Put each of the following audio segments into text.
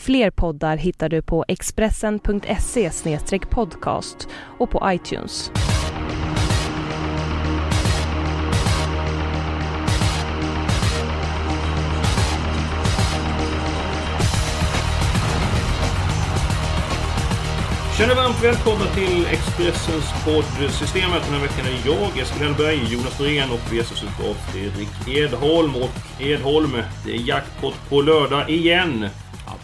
Fler poddar hittar du på expressen.se podcast och på iTunes. Känner varmt välkomna till Expressens podd Systemet. Den här veckan är jag, Eskil Hellberg, Jonas Norén och vi gästas av Fredrik Edholm. Och Edholm, det är jackpot på lördag igen.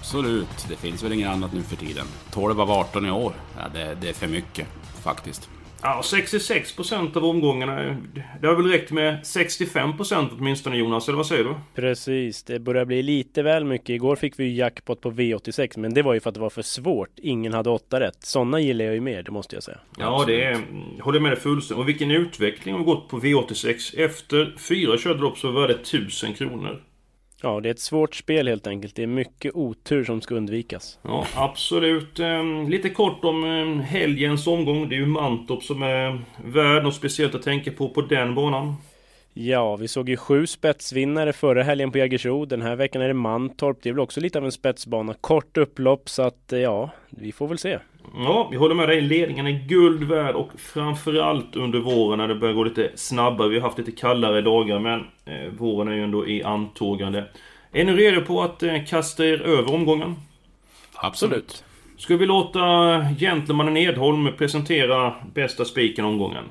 Absolut, det finns väl inget annat nu för tiden. 12 av 18 i år, ja, det, det är för mycket faktiskt. Ja, 66% av omgångarna. Det har väl räckt med 65% åtminstone Jonas, eller vad säger du? Precis, det börjar bli lite väl mycket. Igår fick vi jackpot på V86, men det var ju för att det var för svårt. Ingen hade åtta rätt. Sådana gillar jag ju mer, det måste jag säga. Ja, det är... Håller med dig fullständigt. Och vilken utveckling har gått på V86. Efter fyra körda lopp så var det 1000 kronor. Ja, det är ett svårt spel helt enkelt. Det är mycket otur som ska undvikas. Ja, absolut. Ehm, lite kort om ehm, helgens omgång. Det är ju Mantorp som är värd något speciellt att tänka på på den banan. Ja, vi såg ju sju spetsvinnare förra helgen på Jägersro. Den här veckan är det Mantorp. Det är väl också lite av en spetsbana. Kort upplopp, så att ja, vi får väl se. Ja, vi håller med dig. Ledningen är guld värd och framförallt under våren när det börjar gå lite snabbare. Vi har haft lite kallare dagar men eh, våren är ju ändå i antågande. Är ni redo på att eh, kasta er över omgången? Absolut. Ska vi låta gentlemannen Edholm presentera bästa spiken omgången?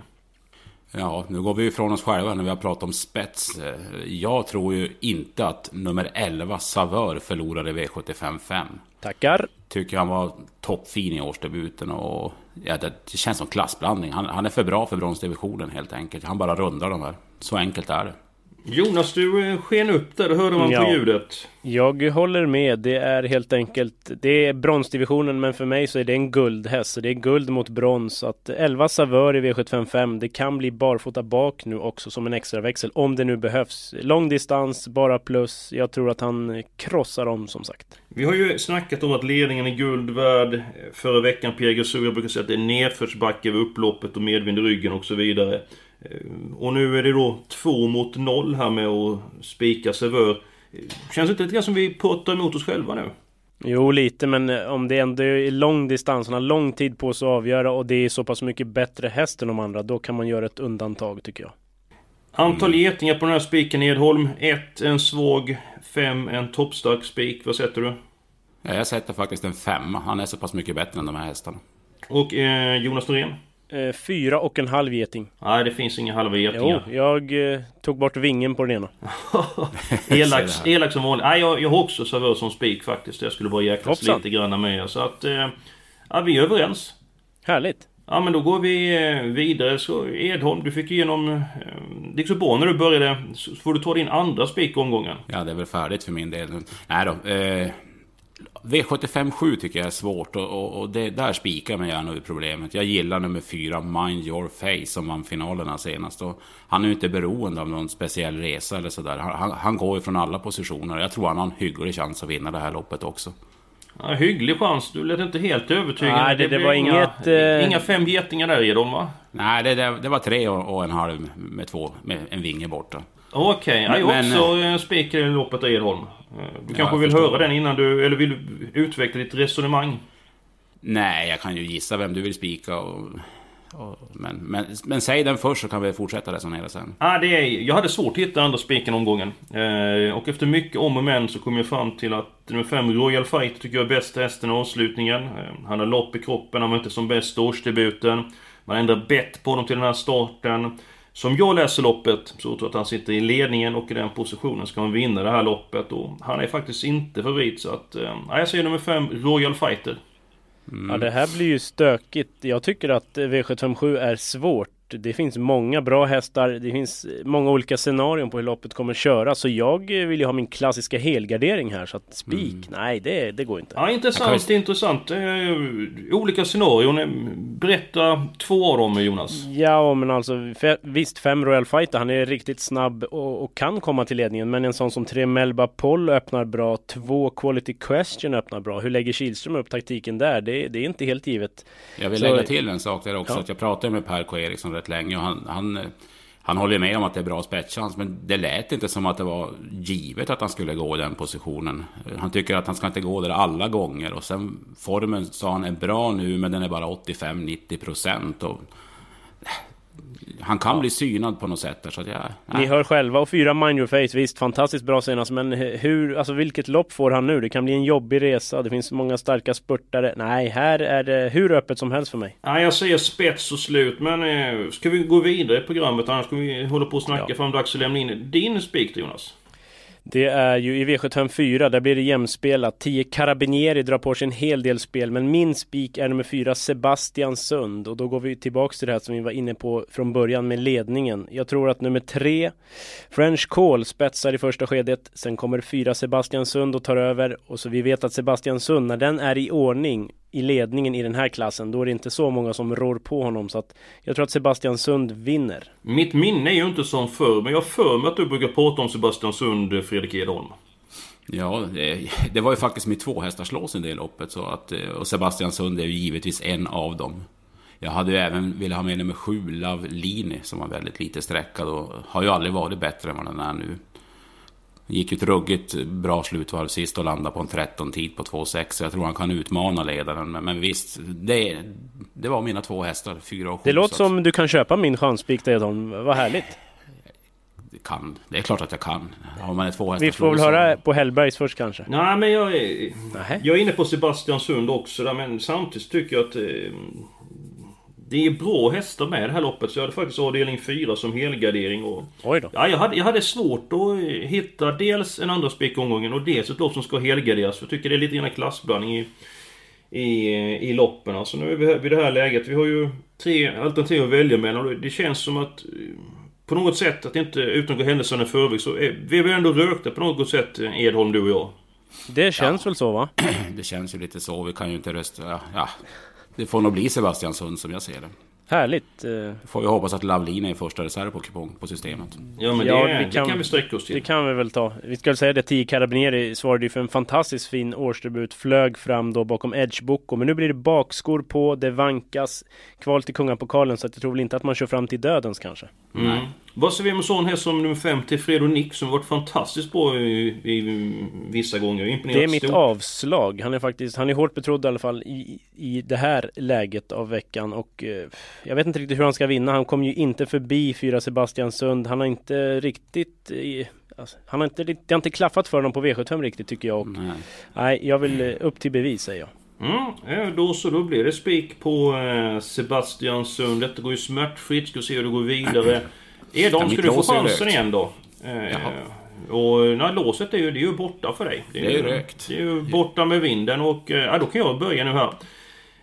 Ja, nu går vi ifrån oss själva när vi har pratat om spets. Jag tror ju inte att nummer 11, Savör, förlorade V75 5. Tackar! Tycker han var toppfin i årsdebuten och ja, det känns som klassblandning. Han, han är för bra för bronsdivisionen helt enkelt. Han bara rundar de här. Så enkelt är det. Jonas, du eh, sken upp där. Det hörde man Ja. på ljudet. Jag håller med. Det är helt enkelt, det är bronsdivisionen men för mig så är det en guldhäst. Så det är guld mot brons. Att 11 Savör i V755, det kan bli barfota bak nu också som en extra växel om det nu behövs. Lång distans, bara plus. Jag tror att han krossar om som sagt. Vi har ju snackat om att ledningen är guld värd. Förra veckan Jägersro, jag brukar säga att det är nedförsbacke vid upploppet och medvind i ryggen och så vidare. Eh, Och nu är det då två mot noll här med att spika servör. Känns det inte lite grann som vi puttar emot oss själva nu? Jo, lite, men eh, om det ändå är lång distans, han har lång tid på sig att avgöra och det är så pass mycket bättre häst än de andra, då kan man göra ett undantag tycker jag. Antal getingar på den här spiken Edholm. 1 en svag, 5 en toppstark spik. Vad sätter du? Ja, jag sätter faktiskt en femma. Han är så pass mycket bättre än de här hästarna. Och eh, Jonas Norén? Eh, fyra och en halv geting. Nej, det finns inga halva Jo, getingar. jag eh, tog bort vingen på den ena. elak, elak som vanligt. Nej, jag, jag har också servör som spik faktiskt. Jag skulle bara jäklas Hoppsan. lite grann med er. Så att... Eh, ja, vi är överens. Härligt! Ja, men då går vi eh, vidare. Så Edholm, du fick igenom... Eh, det gick så bra när du började. Så får du ta din andra spik omgången. Ja, det är väl färdigt för min del. Nej då. Eh, V75 7 tycker jag är svårt och, och, och det, där spikar mig gärna ur problemet. Jag gillar nummer 4, Mind Your Face, som vann finalerna senast. Och han är ju inte beroende av någon speciell resa eller sådär. Han, han, han går ju från alla positioner. Jag tror han har en hygglig chans att vinna det här loppet också. Ja, hygglig chans. Du lät inte helt övertygad. Nej, det- det var inga, inget, eh, Inga fem getingar där Edholm, va? Nej, det, det, det var tre och, och en halv med två, med en vinge borta. Okej, ja, jag Men- också eh, spikar i loppet där Edholm. Eh, Du kanske jag vill förstår. höra den innan du... Eller vill du utveckla ditt resonemang? Nej, jag kan ju gissa vem du vill spika och... och men, men, men säg den först så kan vi fortsätta resonera sen. Ah, det är, jag hade svårt att hitta andra spiken omgången. Eh, och efter mycket om och men så kom jag fram till att nummer 5 Royal Fight tycker jag är bästa hästen i avslutningen. Eh, han har lopp i kroppen, han var inte som bäst i årsdebuten. Man ändrar bett på honom till den här starten. Som jag läser loppet så tror jag att han sitter i ledningen och i den positionen ska han vinna det här loppet. Och han är faktiskt inte favorit så att... Eh, jag säger nummer 5 Royal Fighter. Ja, det här blir ju stökigt. Jag tycker att V757 är svårt. Det finns många bra hästar. Det finns många olika scenarion på hur loppet kommer köra. Så jag vill ju ha min klassiska helgardering här. Så att spik, mm. nej det, det går inte. Ja, intressant, kan... intressant. Eh, olika scenarion. Berätta två av dem Jonas. Ja, men alltså visst, fem Royal Fighter. Han är riktigt snabb och, och kan komma till ledningen. Men en sån som tre Melba Poll öppnar bra. Två Quality Question öppnar bra. Hur lägger Kihlström upp taktiken där? Det, det är inte helt givet. Jag vill så... lägga till en sak där också. Ja. Att jag pratade med Per K. Eriksson rätt länge och han, han, han håller med om att det är bra spetschans. Men det lät inte som att det var givet att han skulle gå i den positionen. Han tycker att han ska inte gå där alla gånger. Och sen formen sa han är bra nu men den är bara 85-90 procent han kan ja. bli synad på något sätt där, så att jag, Ni hör själva och fyra Mind Your Face, visst fantastiskt bra senast men hur, alltså vilket lopp får han nu? Det kan bli en jobbig resa, det finns många starka spurtare. Nej, här är det hur öppet som helst för mig. Nej, jag säger spets och slut men eh, ska vi gå vidare i programmet annars ska vi hålla på och snacka ja. fram dags att lämna in din spik Jonas. Det är ju i V75-4, där blir det jämspelat. 10 Carabinieri drar på sig en hel del spel, men min spik är nummer 4 Sebastian Sund. Och då går vi tillbaks till det här som vi var inne på från början med ledningen. Jag tror att nummer 3 French Call spetsar i första skedet. Sen kommer 4 Sebastian Sund och tar över. Och så vi vet att Sebastian Sund, när den är i ordning, i ledningen i den här klassen, då är det inte så många som rår på honom. Så att jag tror att Sebastian Sund vinner. Mitt minne är ju inte som förr, men jag för mig att du brukar prata om Sebastian Sund, Fredrik Edholm. Ja, det, det, var ju faktiskt mitt tvåhästarslås i det loppet. Så att, och Sebastian Sund är ju givetvis en av dem. Jag hade ju även velat ha med nummer sju, Love Lini, som var väldigt lite sträckad och har ju aldrig varit bättre än vad den är nu. Gick ju ett ruggigt bra slutvarv sist och landade på en 13-tid på 2,6. Så jag tror han kan utmana ledaren. Men, men visst, det, det var mina två hästar, fyra och sju. Det låter som du kan köpa min chanspik Edholm. Vad härligt. Kan. Det är klart att jag kan. Har man ett två Vi får väl höra på Hellbergs först kanske. Nej men jag är... Jag är inne på Sebastian Sund också där, men samtidigt tycker jag att... Eh, det är bra hästar med det här loppet så jag hade faktiskt avdelning 4 som helgardering och... Oj då. Ja, jag hade, jag hade svårt att hitta dels en andra spikomgången och dels ett lopp som ska helgarderas. För jag tycker det är lite grann klassblandning i, i, i loppen. Alltså nu är vi vid det här läget. Vi har ju tre alternativ att välja mellan. Det känns som att på något sätt, att inte utan att gå händelserna i förväg, så är vi väl ändå rökta på något sätt, Edholm, du och jag. Det känns ja. väl så va? Det känns ju lite så. Vi kan ju inte rösta... Ja, det får nog bli Sebastian Sund som jag ser det. Härligt! Eh. Får vi hoppas att Lavlin är första reserv på kupong på systemet. Ja men det, ja, det, kan, det kan vi sträcka oss till. Det kan vi väl ta. Vi ska väl säga det, 10 Carabinieri svarade ju för en fantastiskt fin årsdebut. Flög fram då bakom Edge Boko. Men nu blir det bakskor på, det vankas kval till kungapokalen. Så att jag tror väl inte att man kör fram till dödens kanske. Mm. Nej. Vad ser vi med sån häst som nummer 50, Fredo Nick, som varit fantastiskt bra i, i vissa gånger. Imponerat det är mitt stort. avslag. Han är faktiskt, han är hårt betrodd i alla fall i, i det här läget av veckan och eh, jag vet inte riktigt hur han ska vinna. Han kom ju inte förbi fyra Sebastian Sund. Han har inte riktigt eh, Alltså, han har inte, det har inte klaffat för honom på V75 riktigt tycker jag. Och, nej. nej, jag vill eh, upp till bevis säger jag. Mm, då så, då blir det spik på eh, Sebastian Sund. Detta går ju smärtfritt. Ska se hur det går vidare. Edholm, ska du få chansen igen då? Eh, och nej, låset är ju, det är ju borta för dig. Det är, ju rökt. Det är ju borta med vinden och eh, ja, då kan jag börja nu här.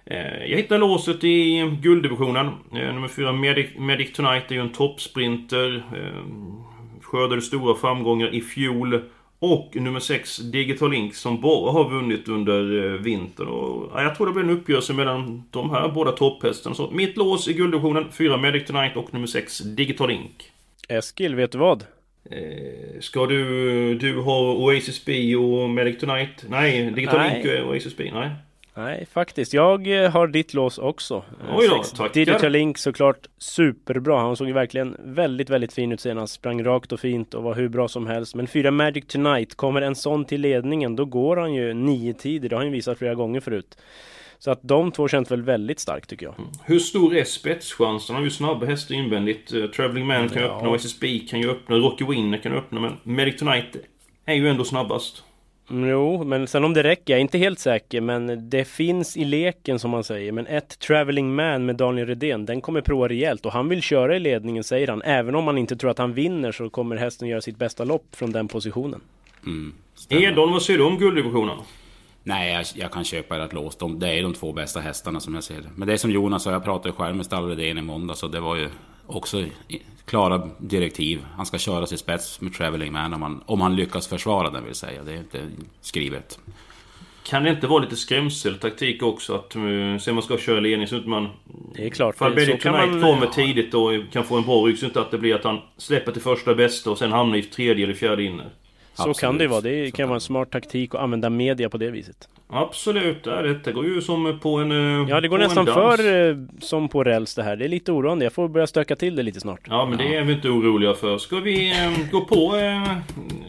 Eh, jag hittar låset i gulddivisionen. Nummer 4 Medic, Medic Tonight är ju en toppsprinter. Skördade stora framgångar i fjol. Och nummer 6 Digital Link som bara har vunnit under vintern. Och, ja, jag tror det blir en uppgörelse mellan de här båda topphästarna. Så mitt lås i gulddivisionen 4 Medic Tonight och nummer 6 Digital Link. Eskil, vet du vad? Eh, ska du... Du har Oasis B och Medic Tonight? Nej, Digital Nej. Link och Oasis B? Nej. Nej, faktiskt. Jag eh, har ditt lås också. Oj då, tackar. Digital Link såklart superbra. Han såg ju verkligen väldigt, väldigt fin ut senast. Sprang rakt och fint och var hur bra som helst. Men fyra Magic Tonight, kommer en sån till ledningen, då går han ju nio tider. Det har han ju visat flera gånger förut. Så att de två känns väl väldigt starkt tycker jag. Mm. Hur stor är spetschansen? Han har ju snabba hästar invändigt. Uh, Traveling Man kan ja. öppna, SSB kan ju öppna, Rocky Winner kan öppna. Men Medic Tonight är ju ändå snabbast. Jo, men sen om det räcker, jag är inte helt säker, men det finns i leken som man säger. Men ett Traveling Man med Daniel Redén, den kommer prova rejält och han vill köra i ledningen säger han. Även om man inte tror att han vinner så kommer hästen göra sitt bästa lopp från den positionen. Mm, Edon, vad säger du om gulddivisionen? Nej, jag, jag, kan köpa ert lås. De, det är de två bästa hästarna som jag ser det. Men det är som Jonas sa, jag pratade själv med Stall Redén i måndag, så det var ju... också klara direktiv. Han ska köras i spets med Traveling Man om han, om han lyckas försvara den vill säga. Det är inte skrivet. Kan det inte vara lite skrämseltaktik också att uh, se man ska köra ledning så att man... Det är klart. För Benny Tonight man... kommer tidigt och kan få en bra rygg så inte att det blir att han släpper till första bästa och sen hamnar i tredje eller fjärde inner. Så Absolut. kan det vara. Det kan vara en smart taktik att använda media på det viset. Absolut, det går ju som på en eh, Ja, det går nästan för eh, som på räls det här. Det är lite oroande. Jag får börja stöka till det lite snart. Ja, men det är vi inte oroliga för. Ska vi eh, gå på eh,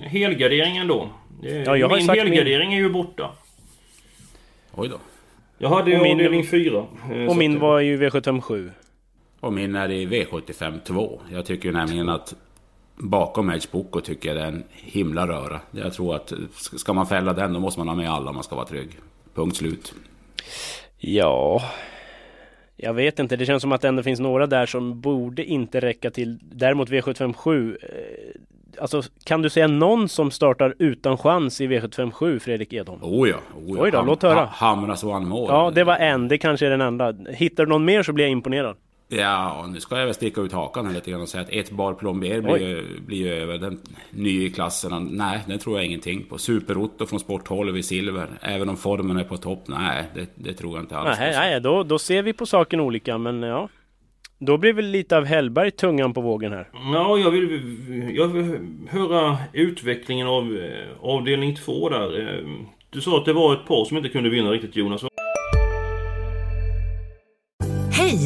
helgarderingen då? Ja, jag min helgardering min... är ju borta. Oj då. Jag hade ju avdelning 4. Och min var ju V757. Och min är i V75 2. Jag tycker nämligen att bakom Edge Boko tycker jag det är en himla röra. Jag tror att ska man fälla den då måste man ha med alla om man ska vara trygg. Punkt slut. Ja... Jag vet inte, det känns som att det ändå finns några där som borde inte räcka till. Däremot V757 eh, Alltså kan du säga någon som startar utan chans i V757 Fredrik Edholm? Oh ja, oh ja. Oj då, låt höra. Hamras one more. Ja, det var en. Det kanske är den enda. Hittar du någon mer så blir jag imponerad. Ja, nu ska jag väl sticka ut hakan här lite grann och säga att ett bar plomber blir, ju, blir ju över den nya i klassen. Nej, det tror jag ingenting på. Super-Otto från Sporthåll vid silver. Även om formen är på topp. Nej, det, det tror jag inte alls. Nej, nej då, då ser vi på saken olika. Men ja, då blir väl lite av Hellberg tungan på vågen här? Ja, jag vill, jag vill höra utvecklingen av eh, avdelning två där. Eh, du sa att det var ett par som inte kunde vinna riktigt Jonas.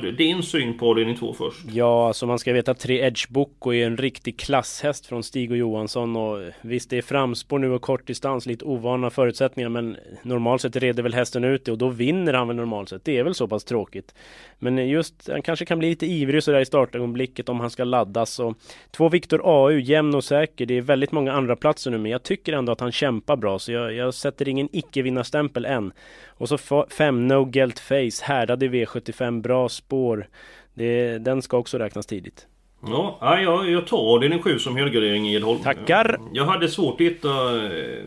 Din syn på avdelning 2 först? Ja, alltså man ska veta att tre Edge Boko är en riktig klasshäst från Stig och Johansson och visst det är framspår nu och kort distans, lite ovana förutsättningar men normalt sett reder väl hästen ut det och då vinner han väl normalt sett. Det är väl så pass tråkigt. Men just, han kanske kan bli lite ivrig sådär i startögonblicket om han ska laddas och två Viktor AU, jämn och säker. Det är väldigt många andra platser nu men jag tycker ändå att han kämpar bra så jag, jag sätter ingen icke-vinnarstämpel än. Och så fem No Gelt Face, härdad i V75, bra spår. Det, den ska också räknas tidigt. Ja, jag, jag tar avdelning 7 som helgardering i Edholm. Tackar! Jag hade svårt att hitta eh,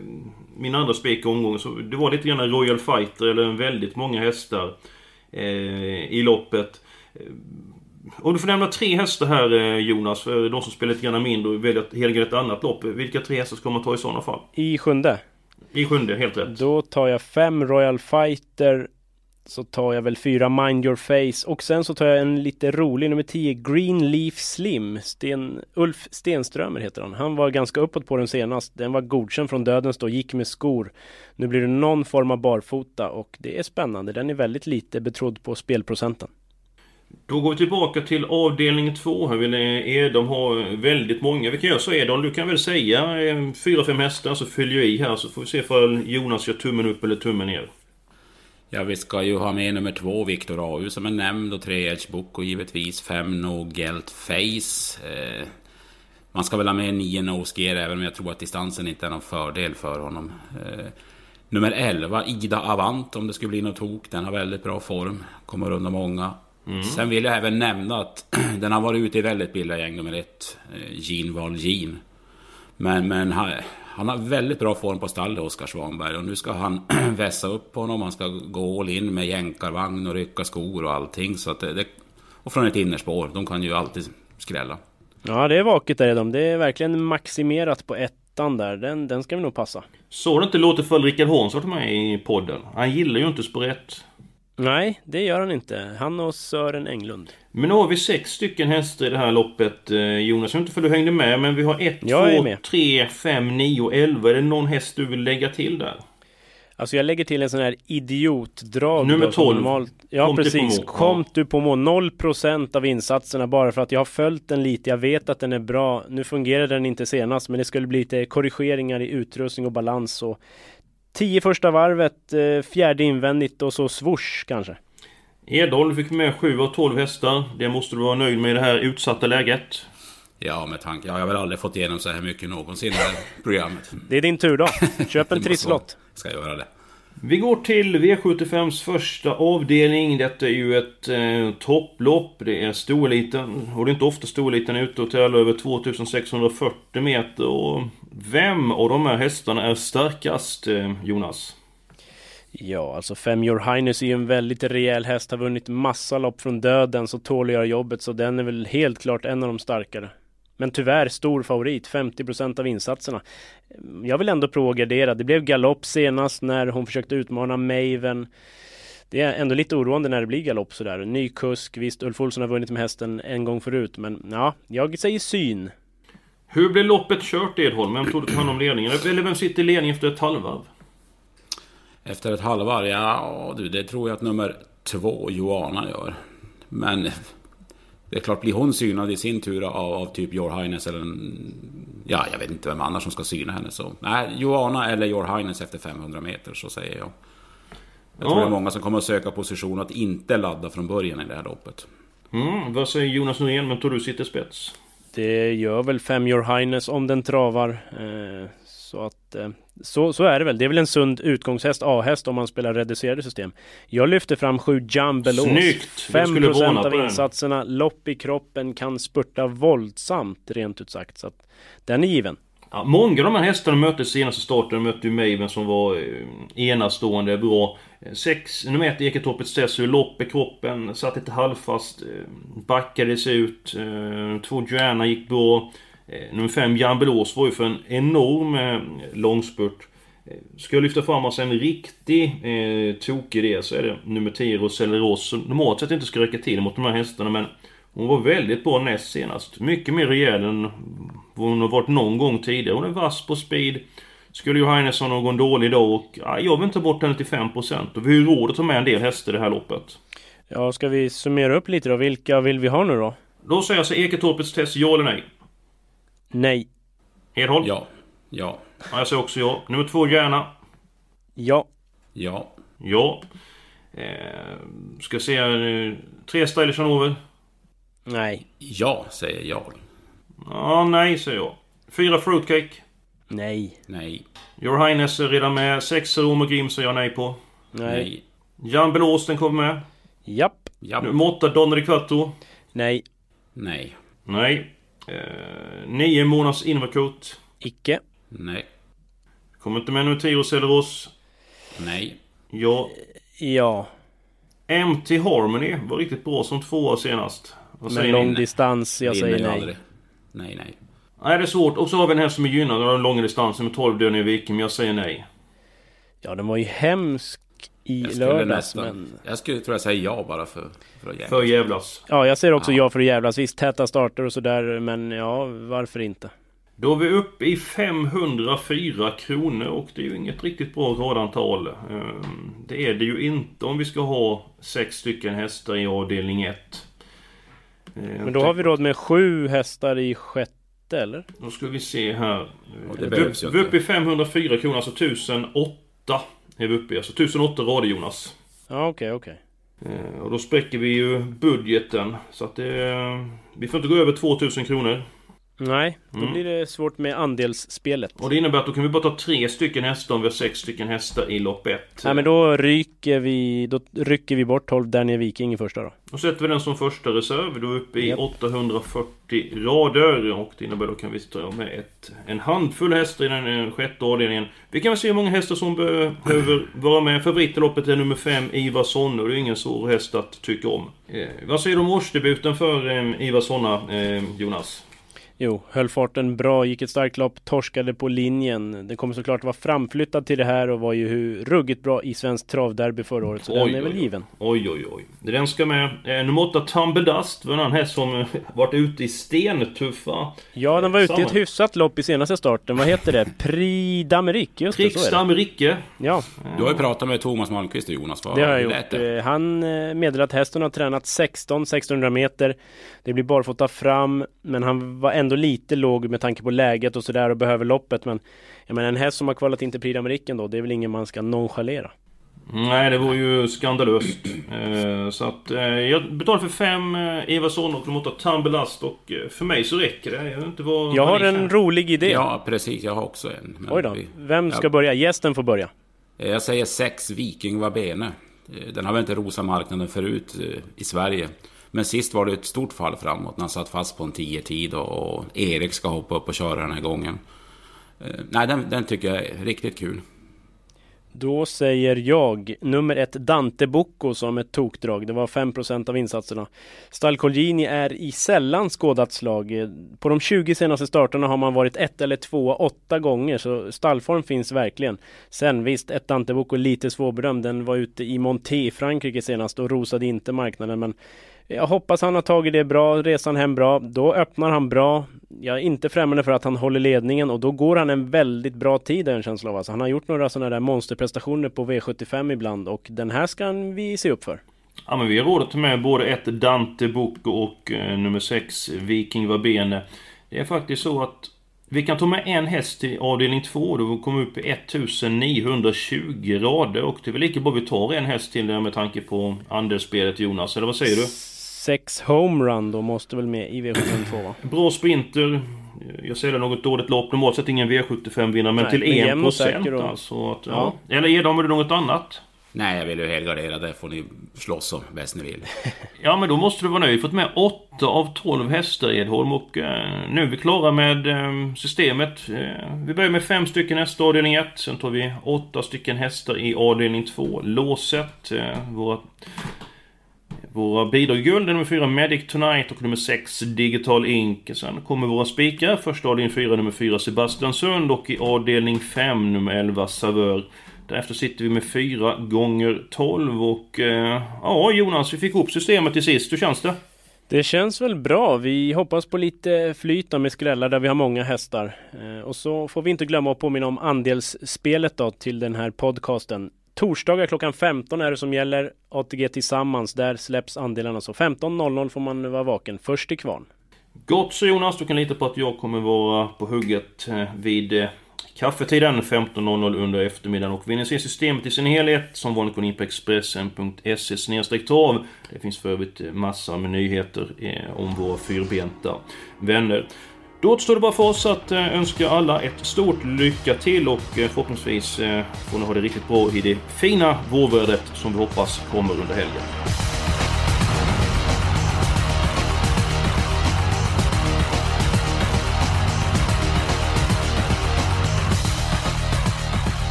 min andra spik i omgången. Så det var lite grann Royal Fighter eller väldigt många hästar eh, i loppet. Eh, om du får nämna tre hästar här Jonas, för de som spelar lite grann mindre och väljer att helgardera ett annat lopp. Vilka tre hästar ska man ta i sådana fall? I sjunde? I sjunde, helt rätt. Då tar jag fem Royal Fighter. Så tar jag väl fyra Mind Your Face och sen så tar jag en lite rolig nummer 10 Green Leaf Slim Sten, Ulf Stenströmer heter han. Han var ganska uppåt på den senast. Den var godkänd från dödens då, gick med skor. Nu blir det någon form av barfota och det är spännande. Den är väldigt lite betrodd på spelprocenten. Då går vi tillbaka till avdelning 2. Här De har väldigt många. Vi kan göra så Edon, du kan väl säga eh, 4-5 hästar så fyller jag i här så får vi se om Jonas gör tummen upp eller tummen ner. Ja, vi ska ju ha med nummer två, Viktor AU, som är nämnd och tre Edge Book och givetvis fem No Gelt Face. Eh, man ska väl ha med nio Nose Gear även om jag tror att distansen inte är någon fördel för honom. Eh, nummer 11, Ida Avant, om det skulle bli något tok. Den har väldigt bra form, kommer undan många. Mm. Sen vill jag även nämna att den har varit ute i väldigt billiga gäng nummer ett, eh, Jean Valjean. Men, men han, har väldigt bra form på stallet, Oskar Svanberg. Och nu ska han vässa upp honom. Han ska gå all in med jänkarvagn och rycka skor och allting. Så att det, och från ett innerspår. De kan ju alltid skrälla. Ja, det är vaket där de. Det är verkligen maximerat på ettan där. Den, den ska vi nog passa. Så det inte låter för Rickard Hansson med i podden. Han gillar ju inte spår 1. Nej, det gör han inte. Han och Sören Englund. Men nu har vi sex stycken hästar i det här loppet eh, Jonas. Jag vet inte för du hängde med men vi har 1, 2, 3, 5, 9, 11. Är det någon häst du vill lägga till där? Alltså jag lägger till en sån här idiotdrag. Nummer 12. Normalt... Ja Kom precis. Kom du på mål. 0% av insatserna bara för att jag har följt den lite. Jag vet att den är bra. Nu fungerar den inte senast men det skulle bli lite korrigeringar i utrustning och balans. Och 10 första varvet, eh, fjärde invändigt och så swoosh kanske. Edholm fick med 7 av 12 hästar. Det måste du vara nöjd med i det här utsatta läget. Ja, med tanke... Jag har väl aldrig fått igenom så här mycket någonsin i det här programmet. Det är din tur då. Köp en trisslott. Ska jag göra det. Vi går till V75s första avdelning. Detta är ju ett eh, topplopp. Det är storeliten. Och det är inte ofta storeliten är ute och tävlar över 2640 meter. Och vem av de här hästarna är starkast, eh, Jonas? Ja, alltså Fem Your Highness är ju en väldigt rejäl häst. Har vunnit massa lopp från döden, så tål att göra jobbet. Så den är väl helt klart en av de starkare. Men tyvärr stor favorit, 50% av insatserna. Jag vill ändå prova att gardera. Det blev galopp senast när hon försökte utmana Maven. Det är ändå lite oroande när det blir galopp sådär. Ny kusk, visst Ulf Olsson har vunnit med hästen en gång förut. Men ja, jag säger syn. Hur blev loppet kört Edholm? Vem tog hand om ledningen? Eller vem sitter i ledningen efter ett halvvarv? Efter ett halvvarv? Ja, du, det tror jag att nummer två, Joana, gör. Men det är klart, blir hon synad i sin tur av, av typ Your Highness eller en, Ja, jag vet inte vem annars som ska syna henne så... Nej, Joana eller Your Highness efter 500 meter, så säger jag. Jag tror det är många som kommer att söka position att inte ladda från början i det här loppet. Mm, vad säger Jonas Norén? Men tror du sitter spets? Det gör väl Fem Your Highness om den travar. Eh, så att eh, så, så är det väl. Det är väl en sund utgångshäst, A-häst om man spelar reducerade system. Jag lyfter fram 7 Jumbelos. Snyggt! 5% av insatserna, lopp i kroppen, kan spurta våldsamt rent ut sagt. Så att den är given. Ja, många av de här hästarna mötte senaste starten. De mötte ju Maven som var eh, enastående bra. Sex, nummer ett Eketoppets Tessu, lopp i kroppen, satt lite halvfast, eh, backades ut. Två Joanna gick bra. Eh, nummer 5, Jan Belås, var ju för en enorm eh, långspurt. Eh, ska jag lyfta fram oss en riktig eh, tokig idé så är det nummer 10, Roselle Ross, normalt sett inte ska räcka till mot de här hästarna men hon var väldigt bra näst senast. Mycket mer rejäl än vad hon har varit någon gång tidigare. Hon är vass på speed. Skulle Johannes ha någon dålig dag och ja, jag vill inte ta bort henne till 5% och vi har ju råd att ta med en del hästar i det här loppet. Ja, ska vi summera upp lite då? Vilka vill vi ha nu då? Då säger jag så Eketorpets test, ja eller nej? Nej. Edholm? Ja. Ja. ja. Jag säger också ja. Nummer två, Järna? Ja. Ja. Ja. Eh, ska se här. Tre Stylish Hanover? Nej. Ja, säger jag. Ja, nej säger jag. Fyra Fruitcake? Nej. Nej. Your Highness är redan med. Sex Romer Grim säger jag nej på. Nej. nej. Jan Belås, den kommer med. Japp. Japp. Nummer åtta, Donner Quattro? Nej. Nej. Nej. Eh, nio månaders Invercoat. Icke. Nej. Kommer inte med nummer 10 Celeros. Nej. Ja. Ja. MT Harmony var riktigt bra som tvåa senast. Vad Med lång ni? distans, jag säger nej. Aldrig. Nej, nej. Nej, det är svårt. Och så har vi den här som är gynnad av den långa distansen med 12 döden i Viking, men jag säger nej. Ja, den var ju hemsk i lördags nästan, men... Jag skulle tror jag säga ja bara för, för att jävlas. För jävlas. Ja, jag säger också ja. ja för att jävlas. Visst, täta starter och sådär, men ja, varför inte? Då är vi uppe i 504 kronor och det är ju inget riktigt bra radantal. Ehm, det är det ju inte om vi ska ha sex stycken hästar i avdelning 1. Ehm, men då har vi råd med sju hästar i sjätte, eller? Då ska vi se här. vi, vi är uppe i 504 kronor, alltså 1008 är vi uppe i. Alltså 1008 rader Jonas. Ja okej okay, okej. Okay. Eh, och då spräcker vi ju budgeten. Så att det... Vi får inte gå över 2000 kronor. Nej, då mm. blir det svårt med andelsspelet. Och det innebär att då kan vi bara ta tre stycken hästar om vi har sex stycken hästar i lopp ett. Nej men då rycker vi, då rycker vi bort 12 Daniel Viking i första då. Då sätter vi den som första reserv. Då är vi uppe i yep. 840 rader. Och det innebär då kan vi ta med ett, en handfull hästar i den sjätte avdelningen. Vi kan väl se hur många hästar som behöver vara med. Favoriten i loppet är nummer 5, Ivar Sonne. Och det är ingen svår häst att tycka om. Eh, vad säger du om årsdebuten för eh, Ivar Sonna, eh, Jonas? Jo, höll farten bra, gick ett starkt lopp, torskade på linjen. Det kommer såklart vara framflyttad till det här och var ju ruggigt bra i Svenskt Travderby förra året. Så oj, den är väl oj, given. Oj, oj, oj. Den ska med. Eh, nummer 8, Tumbledust, var en annan häst som eh, varit ute i stentuffa... Ja, den var ute i ett hyfsat lopp i senaste starten. Vad heter det? Prix d'Amérique, just Prix det, det. Ja. Du har ju pratat med Thomas Malmqvist och Jonas. Vad det har jag gjort. Det? Eh, han meddelade att hästen har tränat 16 1600 meter. Det blir barfota fram, men han var ändå lite låg med tanke på läget och sådär och behöver loppet. Men jag menar en häst som har kvalat in till Prix d'Amérique då, det är väl ingen man ska nonchalera. Nej, det var ju skandalöst. Eh, så att eh, jag betalar för fem eh, Everson och de åtta Tambelast och eh, för mig så räcker det. Jag inte vad... Jag har en rolig idé. Ja, precis. Jag har också en. Men Oj då. vi- Vem ska Ja. börja? Gästen får börja. Jag säger sex Viking Vabene. Den har väl inte rosat marknaden förut i Sverige. Men sist var det ett stort fall framåt när han satt fast på en 10 tid och och Erik ska hoppa upp och köra den här gången. Eh, Nej, den, den tycker jag är riktigt kul. Då säger jag nummer ett Dante Bocco som ett tokdrag. Det var 5% av insatserna. Stalcolgini är i sällan skådat slag. Eh, på de 20 senaste starterna har man varit ett eller två åtta gånger så stallform finns verkligen. Sen visst, ett Dante Bocco lite svårbedömd. Den var ute i Monté i Frankrike senast och rosade inte marknaden men jag hoppas han har tagit det bra, resan hem bra. Då öppnar han bra. Jag är inte främmande för att han håller ledningen och då går han en väldigt bra tid en känsla av. Alltså, han har gjort några sådana där monsterprestationer på V75 ibland och den här ska vi se upp för. Ja men vi har råd att ta med både ett Dante Bocco och eh, nummer 6 Viking Vabene. Det är faktiskt så att vi kan ta med en häst till avdelning 2 då vi kommer upp i 1920 rader och det är väl lika bra vi tar en häst till med tanke på andelsspelet Jonas, eller vad säger du? Sex homerun då måste väl med i V72 va? Bra sprinter. Jag säger det något dåligt lopp. Normalt sett ingen V75-vinnare men Nej, till men jämn och 1% säker och- alltså. Att, ja. Eller Edholm, har du något annat? Nej, jag vill ju helgardera. Det får ni slåss om bäst ni vill. Ja men då måste du vara nöjd. Vi har fått med 8 av 12 hästar Edholm och eh, nu är vi klara med eh, systemet. Eh, vi börjar med fem stycken hästar i avdelning 1. Sen tar vi åtta stycken hästar i avdelning 2. Låset. Eh, våra, våra bidrag guld är nummer 4 Medic Tonight och nummer 6 Digital Inc. Sen kommer våra spikar. Första avdelning 4 nummer 4 Sebastian Sund och i avdelning 5 nummer 11 Savör. Därefter sitter vi med 4 gånger 12 och eh, ja Jonas, vi fick ihop systemet till sist. Hur känns det? Det känns väl bra. Vi hoppas på lite flyt då med skrällar där vi har många hästar. Eh, och så får vi inte glömma att påminna om andelsspelet då till den här podcasten. Torsdagar klockan 15 är det som gäller. ATG tillsammans, där släpps andelarna. Så 15.00 får man vara vaken. Först i kvarn. Gott så Jonas, du kan lita på att jag kommer vara på hugget eh, vid eh, kaffetiden 15.00 under eftermiddagen. Och vill ni se systemet i sin helhet som vanligt gå in på expressen.se trav. Det finns för övrigt eh, massor med nyheter om våra fyrbenta vänner. Då återstår det bara för oss att eh, önska alla ett stort lycka till och eh, förhoppningsvis eh, får ni ha det riktigt bra i det fina vårvädret som vi hoppas kommer under helgen.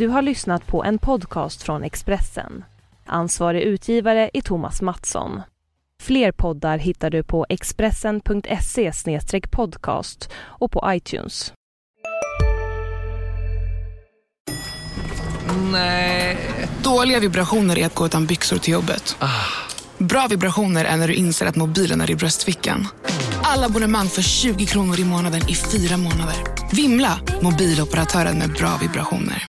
Du har lyssnat på en podcast från Expressen. Ansvarig utgivare är Thomas Mattsson. Fler poddar hittar du på expressen.se podcast och på iTunes. Nej. Dåliga vibrationer är att gå utan byxor till jobbet. Bra vibrationer är när du inser att mobilen är i bröstfickan. Alla abonnemang för 20 kronor i månaden i fyra månader. Vimla! Mobiloperatören med bra vibrationer.